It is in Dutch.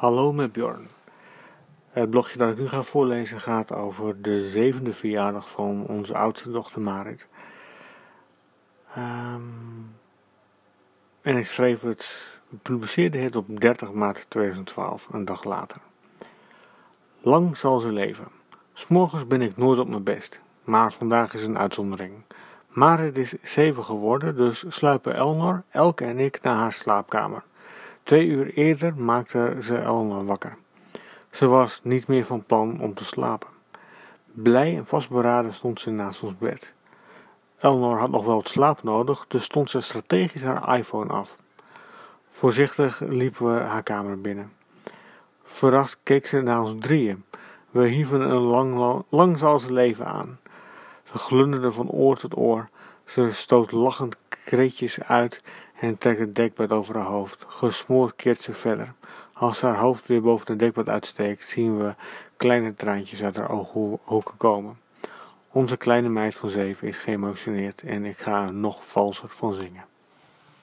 Hallo met Bjorn. Het blogje dat ik nu ga voorlezen gaat over de zevende verjaardag van onze oudste dochter Marit. Ehm, en ik schreef het, publiceerde het op 30 maart 2012, een dag later. Lang zal ze leven. S'morgens ben ik nooit op mijn best, maar vandaag is een uitzondering. Marit is zeven geworden, dus sluipen Elnor, Elke en ik naar haar slaapkamer. Twee uur eerder maakte ze Elnor wakker. Ze was niet meer van plan om te slapen. Blij en vastberaden stond ze naast ons bed. Elnor had nog wel wat slaap nodig, dus stond ze strategisch haar iPhone af. Voorzichtig liepen we haar kamer binnen. Verrast keek ze naar ons drieën. We hieven een lang, leven aan. Ze glunderde van oor tot oor. Ze stoot lachend kreetjes uit en trekt het dekbed over haar hoofd. Gesmoord keert ze verder. Als haar hoofd weer boven het dekbed uitsteekt, zien we kleine traantjes uit haar ooghoeken komen. Onze kleine meid van zeven is geëmotioneerd en ik ga er nog valser van zingen.